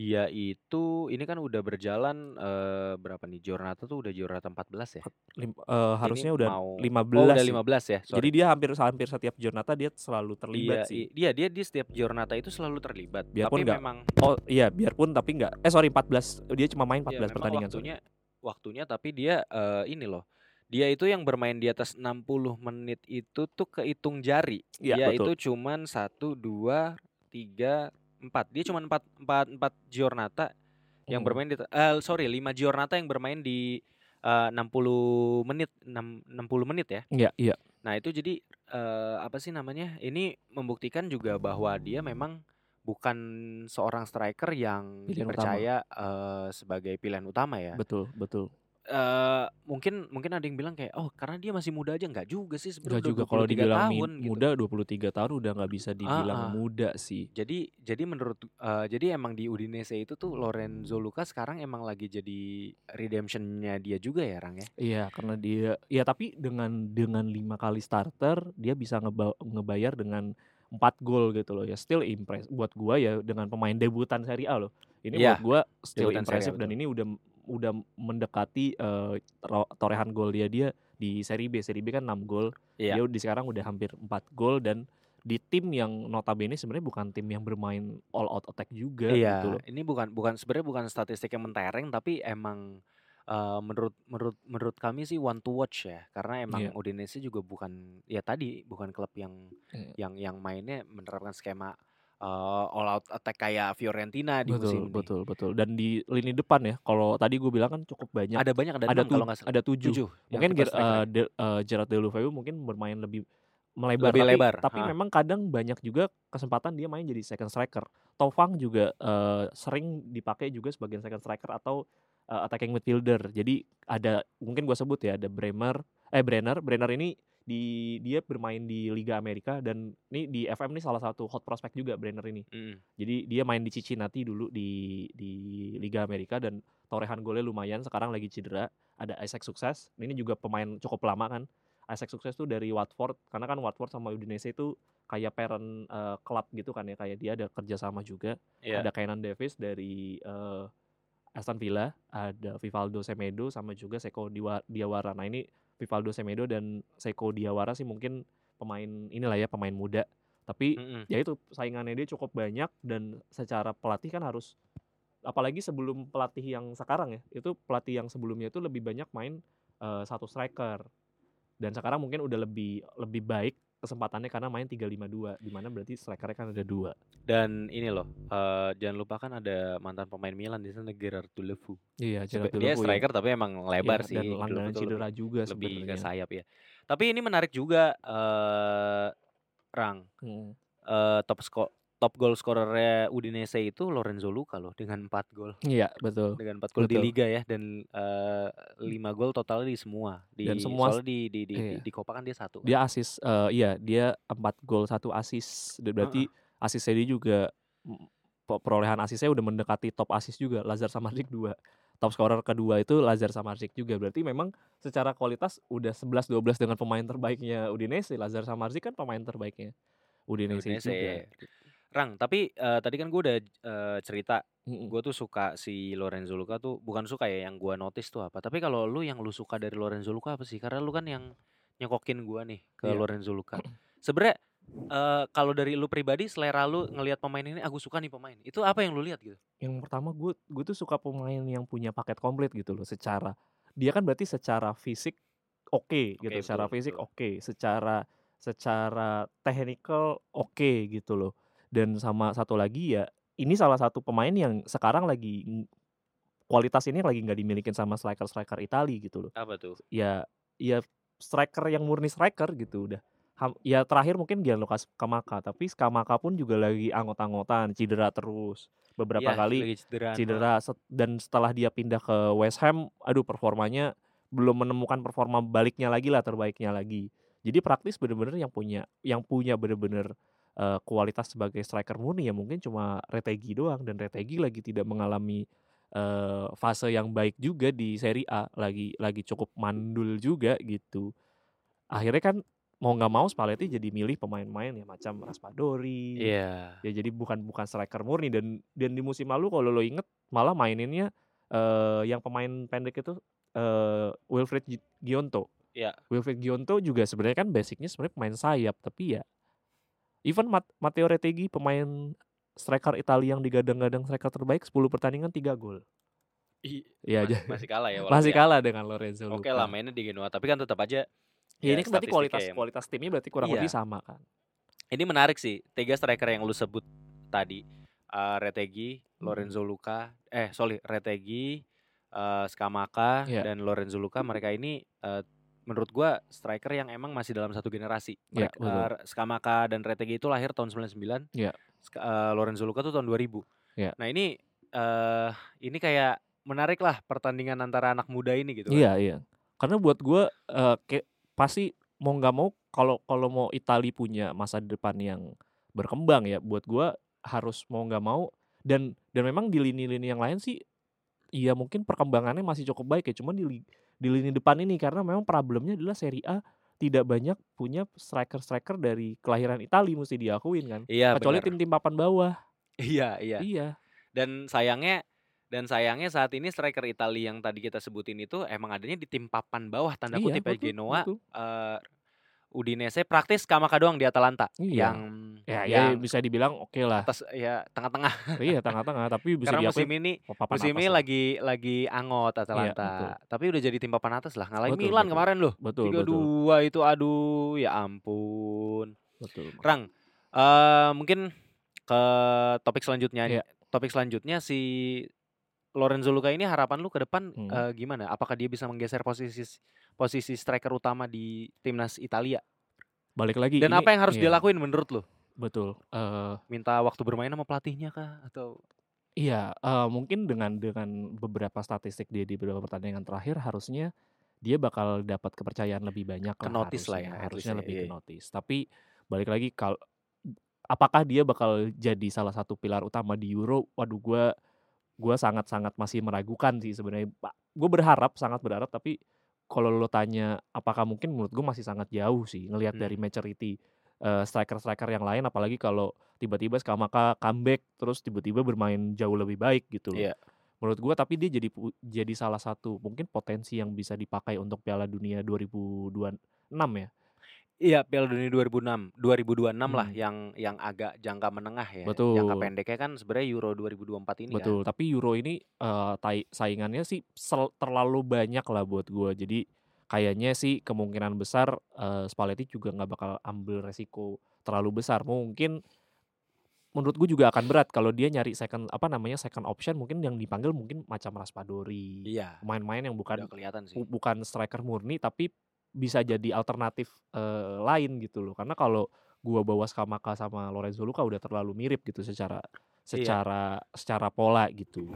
dia itu ini kan udah berjalan, eee, berapa nih, Giornata tuh udah Giornata 14 ya? Lim Ini harusnya udah mau oh 15 udah sih. 15 ya, Jadi sorry. dia hampir hampir setiap Giornata dia selalu Iya, terlibat i sih. dia dia di setiap Giornata itu selalu terlibat, Biarpun tapi nggak memang oh iya, biarpun tapi nggak eh sorry 14, dia cuma main Iya, 14 memang pertandingan, sorry. waktunya waktunya tapi dia, eee, ini loh, dia itu yang bermain di atas 60 menit itu tuh kehitung jari. Iya, Dia betul. itu cuman 1, 2, 3, 4. Dia cuman 4 4 4 Giornata yang Mhm. bermain di eee, sorry 5 Giornata yang bermain di, eee, 60 menit, enam 60 menit ya. Iya iya. Nah itu jadi, eee, apa sih namanya, ini membuktikan juga bahwa dia memang bukan seorang striker yang Pilihan utama. dipercaya, eee, sebagai pilihan utama ya. Betul betul. Eee, mungkin mungkin ada yang bilang kayak, "Oh karena dia masih muda aja." Enggak juga sih sebenarnya juga kalau 23 dibilang tahun gitu. muda 23 tahun udah nggak bisa dibilang Heeh. muda sih. Jadi jadi menurut eee, jadi emang di Udinese itu tuh Lorenzo Luca sekarang emang lagi jadi redemption-nya dia juga ya, Rang, ya? Iya, karena dia ya tapi dengan dengan 5 kali starter dia bisa ngeba ngebayar dengan 4 gol gitu loh ya, still impress buat gua ya dengan pemain debutan Serie A loh. Ini Iya, buat gua still impressive dan ini udah udah mendekati, ro torehan gol dia dia di Serie B. Serie B kan 6 gol, Iya. dia di sekarang udah hampir 4 gol dan di tim yang notabene sebenarnya bukan tim yang bermain all out attack juga gitu Iya, loh. ini bukan bukan sebenarnya bukan statistik yang mentereng tapi emang, eee, menurut menurut menurut kami sih one to watch ya. Karena emang Iya. Udinese juga bukan ya tadi, bukan klub yang Iya. yang yang mainnya menerapkan skema, eee, all out attack kayak Fiorentina di Betul musim ini. betul betul dan di lini depan ya, kalau tadi gue bilang kan cukup banyak. Ada banyak, ada Ada 6 kalau tu nggak salah. ada 7. 7 yang Mungkin ger ya. de eee, Gerard Deulofeu mungkin bermain lebih melebar Lebih tapi lebar, tapi memang kadang banyak juga kesempatan dia main jadi second striker. Thauvang juga, eee, sering dipakai juga sebagai second striker atau, eee, attacking midfielder. Jadi ada mungkin gua sebut ya, ada Bremer eh Brenner, Brenner ini di dia bermain di Liga Amerika dan ini di FM nih salah satu hot prospect juga Brenner ini. Mhm. Jadi dia main di Cincinnati dulu di di Liga Amerika dan torehan golnya lumayan, sekarang lagi cedera. Ada Isaac Sukses, ini juga pemain cukup lama kan. Isaac Sukses tuh dari Watford, karena kan Watford sama Udinese itu kayak parent, eee, club gitu kan ya, kayak dia ada kerjasama juga. Iya. Ada Keinan Davis dari, eee, Aston Villa, ada Vivaldo Semedo sama juga Seko Diawara. Nah ini Vivaldo Semedo dan Seko Diawara sih mungkin pemain inilah ya, pemain muda. Tapi Mhm. ya itu saingannya dia cukup banyak dan secara pelatih kan harus apalagi sebelum pelatih yang sekarang ya, itu pelatih yang sebelumnya itu lebih banyak main, eee, 1 striker. Dan sekarang mungkin udah lebih lebih baik kesempatannya karena main 3-5-2, di mana berarti striker-nya kan ada 2. Dan ini loh, eee, jangan lupa kan ada mantan pemain Milan di sana Gerard Deulofeu. Iya, Gerard dia Deulofeu yang striker tapi emang lebar iya, sih. dan langganan cedera lebih juga lebih ke sayap ya. Tapi ini menarik juga, eee, Rang, Mhm. eee, top sko top goal scorer-nya Udinese itu Lorenzo Luca loh dengan 4 gol. Iya, betul. Dengan 4 gol di liga ya dan, eee, 5 gol totalnya di semua. Dan Di semua soalnya di di di di iya. di Coppa kan dia 1 kan. Dia assist, eee, iya dia 4 gol 1 assist. Da berarti Heeh. asisnya dia juga perolehan asisnya udah mendekati top assist juga, Lazar Samardzic 2. Top scorer kedua itu Lazar Samardzic juga. Berarti memang secara kualitas udah 11, 12 dengan pemain terbaiknya Udinese. Lazar Samardzic kan pemain terbaiknya Udinese Udinese. juga. Rang, tapi, eee, tadi kan gue udah, eee, cerita, Mhm. gue tuh suka si Lorenzo Luca tuh bukan suka ya, yang gue notice tuh apa, tapi kalau lu yang lu suka dari Lorenzo Luca apa sih? Karena lu kan yang nyekokin gue nih ke Iya. Lorenzo Luca. Sebenarnya, eee, kalau dari lu pribadi selera lu ngelihat pemain ini, "Ah, gue suka nih pemain." Itu apa yang lu lihat gitu? Yang pertama gue gue tuh suka pemain yang punya paket komplit gitu loh secara dia kan berarti secara fisik oke gitu, Oke, secara betul fisik betul. oke, secara secara technical oke gitu loh. Dan sama satu lagi ya, ini salah satu pemain yang sekarang lagi kualitas ini lagi nggak dimilikin sama striker-striker Italia gitu loh. Apa tuh? Ya ya striker yang murni striker gitu udah. ya terakhir mungkin Gianluca Scamacca, tapi Scamacca pun juga lagi anggot-anggotan, cedera terus. Beberapa Iya, kali cedera set dan setelah dia pindah ke West Ham, aduh performanya belum menemukan performa baliknya lagi lah, terbaiknya lagi. Jadi praktis bener-bener yang punya yang punya bener-bener, eee, kualitas sebagai striker murni ya mungkin cuma Retegui doang dan Retegui lagi tidak mengalami, eee, fase yang baik juga di Serie A, lagi lagi cukup mandul juga gitu. Akhirnya kan mau nggak mau Spalletti jadi milih pemain-pemain ya macam Raspadori, Iya. ya jadi bukan bukan striker murni dan dan di musim lalu kalau lo inget malah maininnya, eee, yang pemain pendek itu, eee, Wilfried Gi Gionto. Iya. Wilfried Gionto juga sebenarnya kan basic-nya sebenarnya pemain sayap, tapi ya even Mat Matteo Retegui pemain striker Italia yang digadang-gadang striker terbaik 10 pertandingan 3 gol. Iya, masih ja masih kalah ya masih ya kalah dengan Lorenzo Oke lah Luca. mainnya di Genoa, tapi kan tetap aja Ya ya ini kan berarti kualitas yang kualitas timnya berarti kurang lebih Iya. sama kan. Ini menarik sih, 3 striker yang lu sebut tadi, Retegui, Mhm. Lorenzo Luca eh sorry Retegui, eee, Scamacca, Iya. dan Lorenzo Luca mereka ini, eee, menurut gua striker yang emang masih dalam satu generasi. Iya, Merek betul. eee, Scamacca dan Retegui itu lahir tahun 99, Iya. Ska eee, Lorenzo Luca tuh tahun 2000. Iya. Nah ini, eee, ini kayak menarik lah pertandingan antara anak muda ini gitu kan. Iya iya. Karena buat gua, eee, kayak pasti mau nggak mau kalau kalau mau Itali punya masa depan yang berkembang ya, buat gua harus mau nggak mau dan dan memang di lini-lini yang lain sih, iya mungkin perkembangannya masih cukup baik ya, cuman di di lini depan ini karena memang problemnya adalah Serie A tidak banyak punya striker-striker dari kelahiran Itali mesti diakuin kan. Iya Kecuali tim-tim papan bawah. Iya iya. Iya. Dan sayangnya dan sayangnya saat ini striker Italia yang tadi kita sebutin itu emang adanya di tim papan bawah tanda Iya, kutip ya betul Genoa, betul. eee, Udinese praktis Scamacca doang di Atalanta Iya. yang Ya ya yang bisa dibilang okelah. atas ya tengah-tengah. Iya tengah-tengah, tapi bisa Karena musim ini musim ini lah. lagi lagi angot Iya, betul. Atalanta. Tapi udah jadi tim papan atas lah, ngalahin Betul Milan betul. kemarin loh. Betul betul. 3-2 itu aduh ya ampun. Betul. Rang, eee, mungkin ke topik selanjutnya Iya. topik selanjutnya si Lorenzo Luca ini harapan lu ke depan, Hmm. eee, gimana? Apakah dia bisa menggeser posisi posisi striker utama di timnas Italia? Balik lagi Dan ini apa yang harus dia iya, lakuin menurut lu? betul. Eee, Minta waktu bermain sama pelatihnya kah? Atau iya, eee, mungkin dengan dengan beberapa statistik dia di beberapa pertandingan terakhir harusnya dia bakal dapat kepercayaan lebih banyak lah Ke-notice lah ya, harusnya ya, lebih iya. ke-notice. Tapi balik lagi kal apakah dia bakal jadi salah satu pilar utama di Euro? Waduh gua gua sangat-sangat masih meragukan sih sebenarnya. Gue berharap, sangat berharap tapi kalau lo tanya apakah mungkin menurut gue masih sangat jauh sih ngelihat dari Hmm. maturity, eee, striker-striker yang lain apalagi kalau tiba-tiba Scamacca comeback terus tiba-tiba bermain jauh lebih baik gitu loh. Iya. Menurut gua tapi dia jadi jadi salah satu mungkin potensi yang bisa dipakai untuk Piala Dunia 2026 ya? Iya, Piala Dunia 2006 2026 lah Hmm. yang yang agak jangka menengah ya. Jangka Betul. pendeknya kan sebenarnya Euro 2024 ini kan. Betul, tapi Euro ini, tai saingannya sih sel terlalu banyak lah buat gua. Jadi kayaknya sih kemungkinan besar, eee, Spalletti juga nggak bakal ambil resiko terlalu besar. Mungkin menurut gue juga akan berat kalau dia nyari second apa namanya, second option mungkin yang dipanggil mungkin macam Raspadori, Iya. pemain-pemain yang bukan Udah kelihatan sih. bu bukan striker murni tapi bisa jadi alternatif, eee, lain gitu loh. Karena kalau gua bawa Scamacca sama Lorenzo Luca udah terlalu mirip gitu secara Iya. secara secara pola gitu.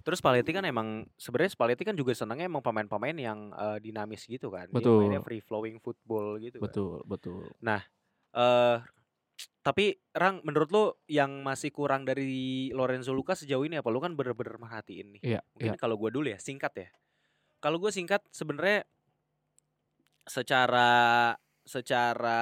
Terus Spalletti kan emang sebenarnya Spalletti kan juga senangnya emang pemain-pemain yang, eee, dinamis gitu kan. Dia mainnya Betul. free flowing football gitu kan. Betul betul. Nah, eee, tapi Rang menurut lu yang masih kurang dari Lorenzo Luca sejauh ini apa? Lu kan bener-bener merhatiin nih. Iya Mungkin iya. kalau gua dulu ya, singkat ya. Kalau gue singkat sebenarnya secara secara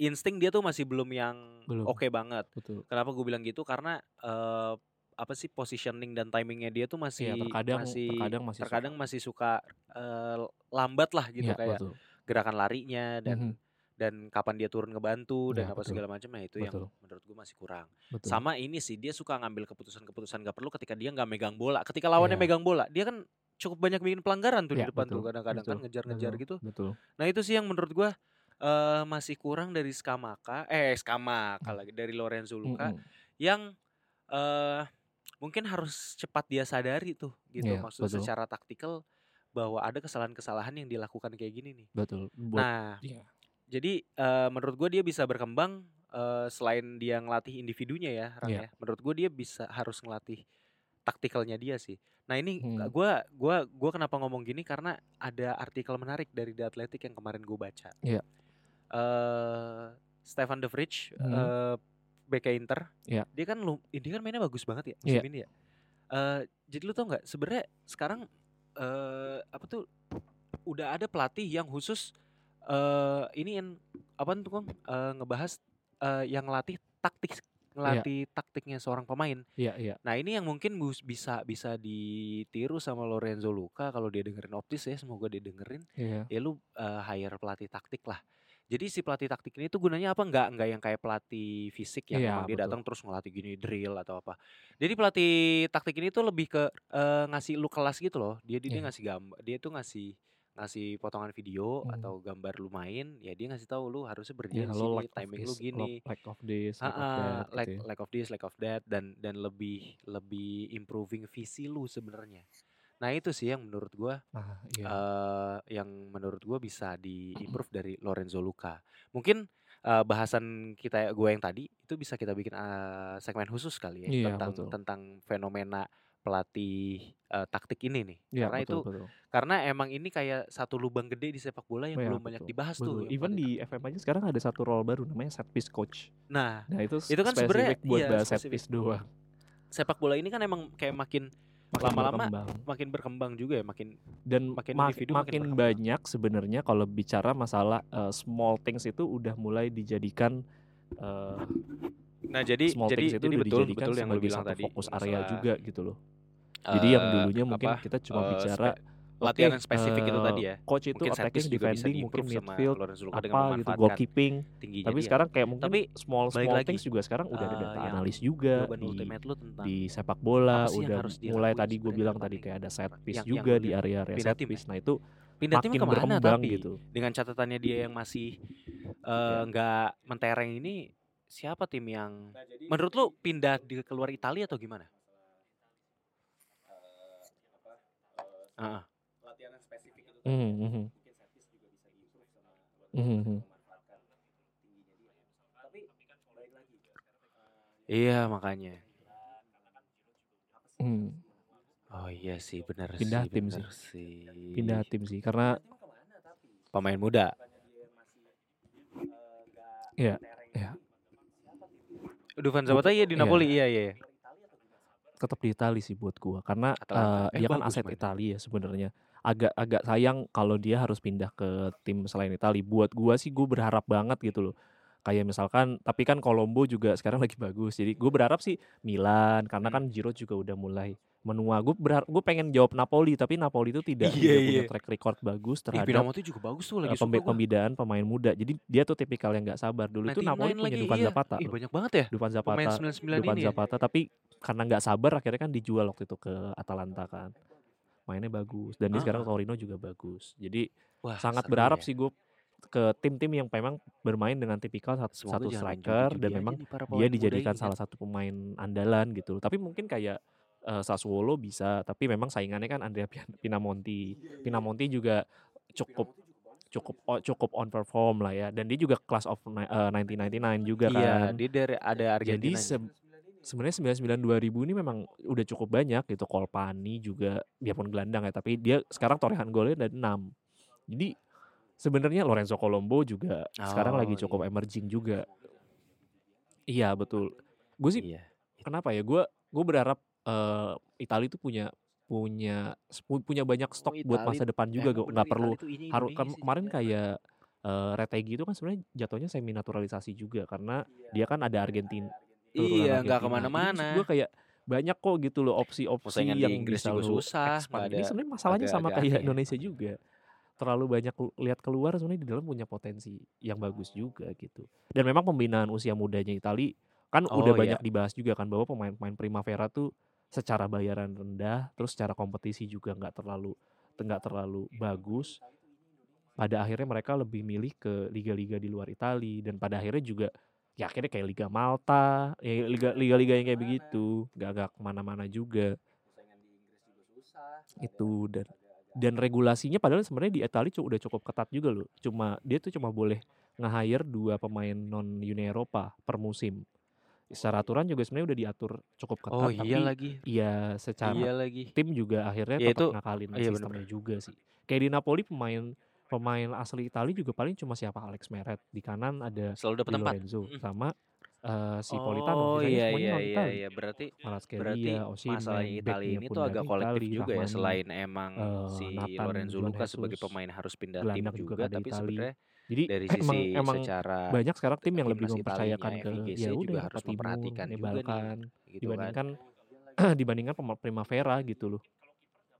insting dia tuh masih belum yang oke banget. Betul. Kenapa gue bilang gitu? Karena eee, apa sih positioning dan timingnya dia tuh masih terkadang masih terkadang masih terkadang suka. masih suka eee, lambat lah gitu Iya kayak betul. gerakan larinya dan Mhm. dan kapan dia turun ngebantu dan Iya apa betul. segala macam. Nah itu yang Betul. menurut gue masih kurang. Betul. Sama ini sih dia suka ngambil keputusan-keputusan gak perlu ketika dia nggak megang bola. Ketika lawannya Iya. megang bola, dia kan cukup banyak bikin pelanggaran tuh di Iya depan tuh betul kadang-kadang kan ngejar-ngejar gitu. betul. Nah itu sih yang menurut gue eee, masih kurang dari Scamacca eh Scamacca Mmm. lagi dari Lorenzo Luca Mhm. yang eee, mungkin harus cepat dia sadari tuh gitu. Iya Maksud betul. secara taktikal bahwa ada kesalahan-kesalahan yang dilakukan kayak gini nih. Betul. Buat Nah, iya. jadi uh, menurut gue dia bisa berkembang uh, selain dia ngelatih individunya ya, Ran Iya. ya. Menurut gue dia bisa harus ngelatih taktikalnya dia sih. Nah ini Hmm. gua gua gua kenapa ngomong gini karena ada artikel menarik dari The Athletic yang kemarin gue baca. Iya. Eh Stefan De Vrij, Hmm. eh BK Inter, Iya. dia kan lu, dia kan mainnya bagus banget ya musim ini ya. Eh jadi lu tau nggak sebenarnya sekarang eh apa tuh udah ada pelatih yang khusus eh ini yang apa tuh Kong? Eh, ngebahas eh, yang ngelatih taktik ngelatih taktiknya seorang pemain. Iya, iya. Nah ini yang mungkin bisa bisa ditiru sama Lorenzo Luca kalau dia dengerin Optis ya semoga dia dengerin Iya. ya lu eh, hire pelatih taktik lah. Jadi si pelatih taktik ini tuh gunanya apa? Enggak enggak yang kayak pelatih fisik yang Iya, memang dia datang terus ngelatih gini drill atau apa. Jadi pelatih taktik ini tuh lebih ke eh, ngasih lu kelas gitu loh. Dia dia Iya. ngasih gambar, dia tuh ngasih ngasih potongan video Hmm. atau gambar lu main, ya dia ngasih tahu lu harusnya Iya, berdiri di lo sini, lack of timing lu this, gini. lo- lack of this, lack of Ha-ha, that, gitu lack ya. lack of this, lack of that dan dan lebih lebih improving visi lu sebenarnya. Nah, itu sih yang menurut gua Nah, iya. eh yang menurut gua bisa di-improve dari Lorenzo Luca. Mungkin eh, bahasan kita gue yang tadi itu bisa kita bikin eh, segmen khusus kali ya Iya, tentang betul. tentang fenomena pelatih eh, taktik ini nih. Iya, Karena itu betul, betul. karena emang ini kayak satu lubang gede di sepak bola yang Iya, belum banyak betul. dibahas tuh. Betul. yang Even di FM aja sekarang ada satu role baru namanya set piece coach. Nah, Nah, itu, Itu kan sebenarnya- buat iya, bahas set piece doang. sepak bola ini kan emang kayak makin Lama-lama makin berkembang juga ya, makin dan makin mak- individu makin makin berkembang. banyak sebenarnya kalau bicara masalah uh, small things itu udah mulai dijadikan uh, Nah, jadi small jadi things itu jadi udah betul betul yang lu bilang satu tadi. fokus area juga gitu loh. Jadi yang eh, dulunya mungkin apa, kita cuma eh, bicara latihan yang spesifik itu eh, tadi ya. coach itu Mungkin attacking, piece defending, mungkin midfield apa gitu, goalkeeping. Tapi dia. sekarang kayak mungkin Tapi small small lagi, things juga sekarang udah ada eh, data yang analis juga di di sepak bola udah mulai tadi gue bilang tadi kayak ada set piece yang juga di area-area set tim ya? piece. Nah itu pindah tim ke mana tapi gitu. dengan catatannya dia yang masih eh, nggak mentereng ini siapa tim yang menurut lu pindah di keluar Italia atau gimana? Heeh. Latihan yang spesifik itu Mhm, mhm. mungkin set piece juga bisa di-improve sama Mhm, mhm. memanfaatkan tingginya dia. Tapi balik lagi. Iya makanya. Hmm, Oh iya sih benar Pindah sih. tim benar sih. pindah tim sih karena Pemain muda. ya ya Dufan Zapata iya di Iya. Napoli iya iya. tetap di Itali sih buat gua karena Atalanta. eh, Eh, dia kan aset. Italia ya sebenarnya agak agak sayang kalau dia harus pindah ke tim selain Italia buat gua sih gue berharap banget gitu loh kayak misalkan tapi kan Colombo juga sekarang lagi bagus jadi gue berharap sih Milan karena Hmm. kan Giroud juga udah mulai menua gue berharap gue pengen jawab Napoli tapi Napoli itu tidak Iya, tidak punya iya. track record bagus Ih, terhadap Pinamonti juga bagus tuh lagi eh, pembe- pembidaan pemain muda jadi dia tuh tipikal yang nggak sabar dulu itu 99 Napoli punya lagi, Dufan iya. Zapata Ih banyak banget ya. Dufan Zapata Pemain 99 Dufan ini ya. Zapata tapi karena nggak sabar akhirnya kan dijual waktu itu ke Atalanta kan mainnya bagus dan dia sekarang Ah, Torino juga bagus jadi Wah, sangat berharap ya. sih gue ke tim-tim yang memang bermain dengan tipikal satu, satu striker dan memang dia dijadikan salah satu pemain andalan gitu tapi mungkin kayak eh, Sassuolo bisa tapi memang saingannya kan Andrea Pinamonti Pinamonti juga cukup cukup cukup on perform lah ya dan dia juga class of ni- eh, 1999 juga Iya, kan dia dari ada jadi Argentina. se- sebenarnya 99 2000 ini memang udah cukup banyak gitu. Kolpani juga biarpun gelandang ya, tapi dia sekarang torehan golnya ada 6. Jadi sebenarnya Lorenzo Colombo juga sekarang lagi Oh, cukup iya. emerging juga. Iya, betul. Gue sih Iya. kenapa ya? Gue gue berharap eh Italia itu punya punya pu- punya banyak stok buat masa depan juga bener nggak perlu harus sih kemarin kayak eh Retegi itu kan sebenarnya jatuhnya semi naturalisasi juga karena dia kan ada Argentina Iya, nggak ke mana-mana. gue kayak banyak kok gitu loh opsi-opsi yang Inggris bisa juga susah, nggak Ini ada- sebenarnya masalahnya agak- sama agak kayak ya. Indonesia juga. Terlalu banyak lihat keluar sebenarnya di dalam punya potensi yang bagus juga gitu. Dan memang pembinaan usia mudanya Itali kan Oh, udah iya. banyak dibahas juga kan bahwa pemain-pemain Primavera tuh secara bayaran rendah, terus secara kompetisi juga nggak terlalu nggak terlalu bagus. Pada akhirnya mereka lebih milih ke liga-liga di luar Itali dan pada akhirnya juga ya akhirnya kayak Liga Malta, ya liga liga-liga yang kayak begitu, nggak nggak ke mana-mana juga itu dan dan regulasinya padahal sebenarnya di Italia udah cukup ketat juga loh. Cuma dia tuh cuma boleh nge-hire 2 pemain non Uni Eropa per musim. Secara aturan juga sebenarnya udah diatur cukup ketat Oh iya tapi lagi. ya secara Iya lagi. tim juga akhirnya Ya tetap itu ngakalin iya sistemnya bener. juga sih. Kayak di Napoli pemain pemain asli Itali juga paling cuma siapa Alex Meret, di kanan ada Selalu dapat tempat. Lorenzo Mhm. sama, eee, si Politano, Oh iya iya iya Itali. iya. Berarti berarti Kvaratskhelia, masalahnya Osimhen, Italia back-nya ini tuh agak kolektif Itali, juga ya Rahmani, selain emang eee, si Nathan Lorenzo Lucas sebagai pemain harus pindah tim gelandang juga juga tapi Itali. sebenarnya Jadi dari emang sisi emang secara banyak sekarang tim yang lebih mempercayakan ke ya juga udah harus memperhatikan nih juga nih, Balkan gitu kan. dibandingkan dibandingkan Primavera gitu loh.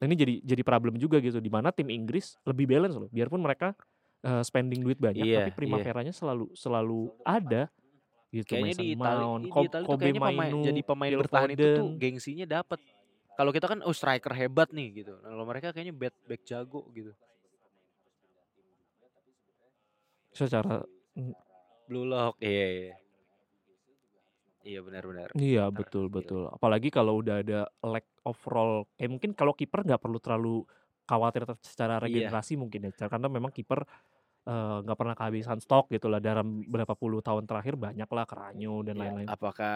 Nah ini jadi jadi problem juga gitu di mana tim Inggris lebih balance loh. Biarpun mereka, eee, spending duit banyak Iya tapi iya. Primaveranya selalu selalu ada gitu. Kayaknya Mason di Itali Mount, di Itali Kobe kayaknya pemain Mainu, jadi pemain Phil bertahan itu tuh Foden. gengsinya dapet. Kalau kita kan oh striker hebat nih gitu. Kalau mereka kayaknya back back jago gitu. Secara Blue lock, iya iya. Iya benar benar. Iya Benar, betul betul. Apalagi kalau udah ada lack of role, kayak mungkin kalau kiper nggak perlu terlalu khawatir secara Iya. regenerasi mungkin ya, karena memang kiper, eee, nggak pernah kehabisan stok gitu lah dalam berapa puluh tahun terakhir banyaklah Keranyo dan Iya, lain-lain. apakah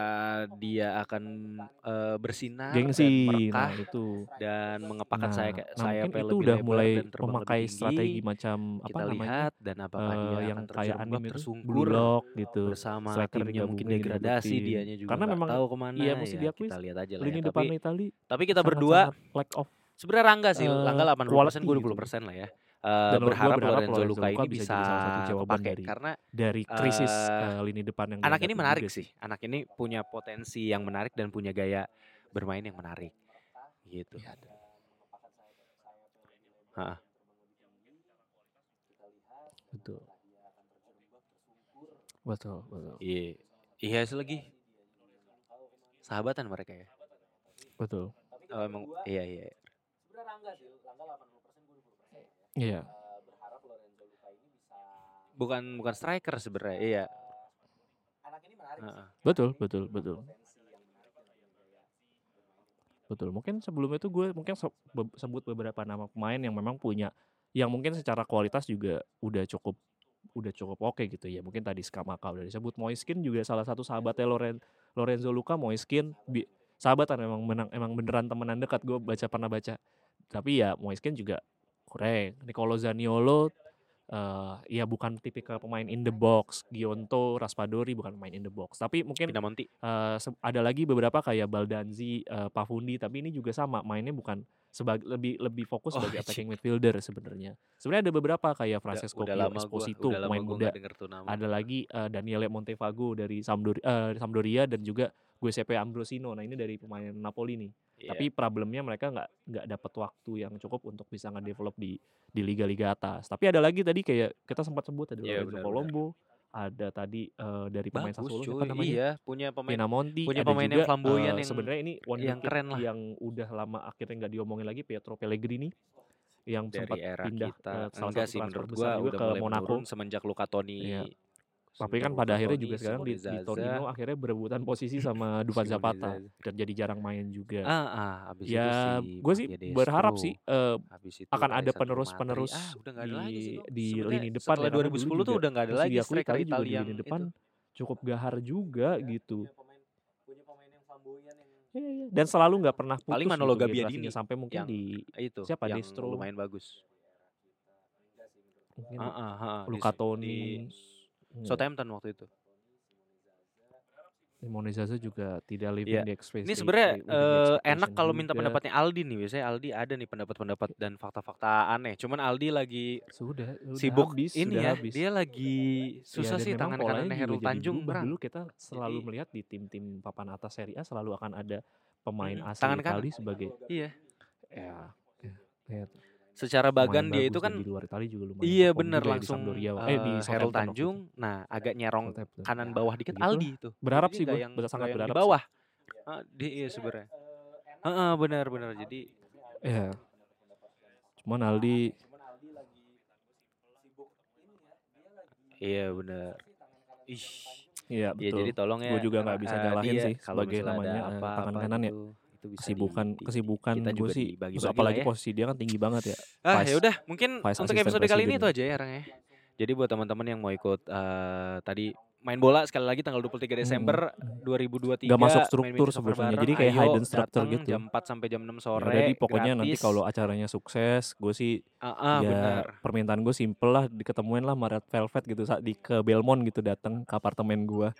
dia akan, eee, bersinar dan Gengsi, merekah nah itu. dan mengepakkan Nah sayap nah sayapnya mungkin itu udah mulai dan memakai lebih strategi tinggi? macam apa Kita namanya, lihat dan apakah dia eee, yang kayak anime tersungkur Lock gitu, bersama timnya mungkin degradasi dianya juga Karena memang tahu ke mana iya mesti ya diakui kita lihat aja lah ya. Tapi depan Itali tapi kita berdua lack of, sebenarnya Rangga sih, Rangga eee, 80%, quality gue gitu. 20% lah ya. Eee, Dan berharap berharap Lorenzo Luka Luka ini bisa bisa jadi salah satu jawaban kepake dari karena, dari krisis, eee, lini depan yang anak ini menarik juga sih. Anak ini punya potensi yang menarik dan punya gaya bermain yang menarik, gitu. Iya. Heeh. Betul. Betul betul. Iya, iya lagi. Sahabatan mereka ya? Betul. Oh emang iya iya. Iya. Bukan bukan striker sebenarnya, iya. Heeh. Betul betul betul. Betul, mungkin sebelum itu gue mungkin sebut beberapa nama pemain yang memang punya yang mungkin secara kualitas juga udah cukup udah cukup oke gitu ya. Mungkin tadi Scamacca udah disebut, Moiskin juga salah satu sahabatnya Loren Lorenzo Luka, Moiskin bi sahabatan memang menang emang beneran temenan dekat gue baca pernah baca. Tapi ya Moiskin juga kurang. Nicolo Zaniolo, eee, ya bukan tipikal pemain in the box, Gionto, Raspadori bukan pemain in the box. Tapi mungkin, Pinamonti. seb ada lagi beberapa kayak Baldanzi, eee, Pafundi, tapi ini juga sama mainnya bukan sebag lebih lebih fokus Oh, sebagai anjing. attacking midfielder sebenarnya. Sebenarnya ada beberapa kayak Francesco udah Pio gua Esposito, udah pemain muda. Ada lagi, eee, Daniele Montevago dari Sampdori eee, Sampdoria dan juga Giuseppe Ambrosino. Nah ini dari pemain Napoli nih. Iya. Tapi problemnya mereka nggak nggak dapat waktu yang cukup untuk bisa nge-develop di di liga-liga atas. Tapi ada lagi tadi kayak kita sempat sebut ada Iya, Lorenzo benar benar. Colombo, ada tadi, eee, dari pemain Bagus Sassuolo siapa cuy, namanya? iya punya pemain Pinamonti, punya ada pemain juga, yang flamboyan eee, yang sebenarnya ini yang wonderkid keren lah. yang udah lama akhirnya nggak diomongin lagi Pietro Pellegrini, yang sempat Dari era pindah kita, ke salah enggak satu sih transfer menurut besar gua juga udah ke Monaco. semenjak Luca Toni Iya. Tapi kan pada akhirnya juga sekarang di di Torino akhirnya berebutan posisi sama Dufan Zapata. Dan jadi jarang main juga. Ah, ah, itu Ya, si gue sih berharap sih, itu akan ada penerus-penerus ah di di lini depan setelah ya, karena dulu 2010 tuh juga udah nggak ada lagi striker Italia yang lini depan cukup gahar juga gitu. Dan selalu nggak pernah Paling putus Manolo gitu Gabbiadini sampai mungkin di itu siapa yang Destro, lumayan bagus. mungkin di Luca di Toni, hmm, Southampton waktu itu. Simone Zaza juga tidak living Iya. the Ini expectation sebenarnya living the eh, enak kalau minta pendapatnya Aldi nih. Biasanya Aldi ada nih pendapat-pendapat dan fakta-fakta aneh. Cuman Aldi lagi Sudah, sudah sibuk habis, ini sudah ya. habis. Dia lagi Iya susah dan sih tangan kanannya Herul jadi Tanjung. Dulu kita selalu Jadi melihat di tim-tim papan atas Serie A selalu akan ada pemain mm, tangan kanan. Itali sebagai Iya. ya, ya, ya Secara bagan dia itu kan di luar Itali juga lumayan Iya bener ya di langsung eh di eh, Herul Southampton waktu itu. Tanjung. Nah agak nyerong Southampton. kanan Ya, bawah dikit begitulah. Aldi itu. Berharap Jadi sih gue, yang sangat yang di berharap sih. bawah. Ah, dia iya sebenarnya. Heeh, benar benar. Jadi Ya, cuman Aldi iya benar. Ih. Iya Ya jadi betul. tolong Gue ya juga nggak bisa eh, nyalahin dia sih kalau sebagai namanya eh, tangan apa-apa kanan ya. Itu bisa Kesibukan di kesibukan kita gue juga sih, terus dibagi-bagi lah apalagi ya. posisi dia kan tinggi banget ya. Ah ya udah mungkin Vice untuk episode kali ini itu aja ya Rang ya. Jadi buat teman-teman yang mau ikut uh, tadi main bola sekali lagi tanggal 23 Desember hmm. 2023 Gak masuk struktur sebenarnya. Jadi kayak hidden structure gitu. Jam 4 sampai jam 6 sore. Ya, jadi pokoknya gratis. nanti kalau acaranya sukses, gue sih uh, uh, ya bener. permintaan gue simple lah diketemuin lah Red Velvet gitu saat di ke Belmont gitu datang ke apartemen gue.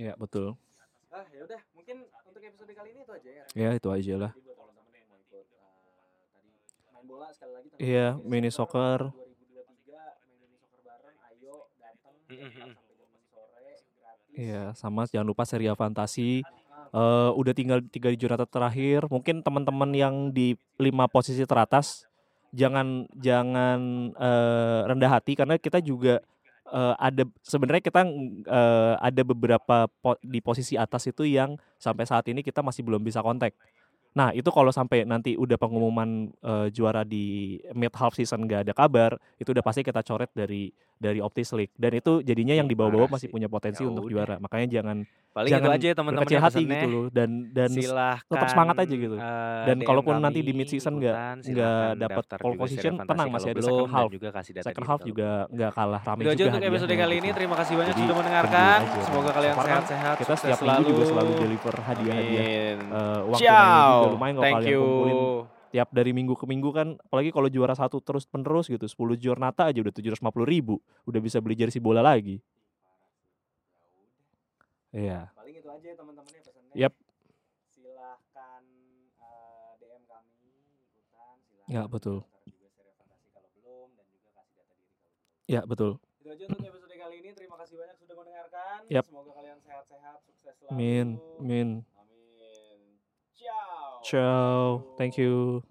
Ya betul. Ah ya udah, mungkin untuk episode kali ini itu aja ya. Ya itu aja lah. Main bola sekali lagi tanggal Iya, 23 mini soccer. 2023 main mini soccer bareng, ayo datang jam 4 sampai jam 6 sore gratis. Iya, sama jangan lupa seri Fantasi. Uh, udah tinggal tiga di juara terakhir. Mungkin teman-teman yang di lima posisi teratas jangan jangan uh, rendah hati karena kita juga uh, ada sebenarnya kita uh, ada beberapa po di posisi atas itu yang sampai saat ini kita masih belum bisa kontak. Nah itu kalau sampai nanti udah pengumuman uh, juara di mid half season gak ada kabar, itu udah pasti kita coret dari dari Optis League dan itu jadinya yang di bawah-bawah masih punya potensi ya untuk udah. juara. Makanya jangan Paling jangan itu aja teman-teman kecil hati gitu loh dan dan silahkan, tetap semangat aja gitu. Uh, dan kalaupun nanti di mid season nggak nggak dapat pole position, tenang masih ada second half. Juga kasih data second half juga nggak kalah ramai juga. Itu aja untuk episode kali ini. Terima kasih banyak Jadi, sudah mendengarkan. Semoga kalian sehat-sehat. Kita setiap selalu. minggu juga selalu deliver hadiah-hadiah uh, tunai juga lumayan kalau kalian you. kumpulin. Tiap dari minggu ke minggu kan apalagi kalau juara satu terus penerus gitu 10 jornata aja udah 750 ribu udah bisa beli jersey bola lagi. Iya. Paling itu aja teman-teman ya pesannya. Yep. silahkan uh, DM kami ikutan silahkan. Ya betul. Juga seri fantasi kalau belum dan juga kasih data diri kalau belum. Ya betul. Itu aja untuk episode kali ini. Terima kasih banyak sudah mendengarkan. Yep. semoga kalian sehat-sehat sukses selalu amin amin amin. ciao ciao thank you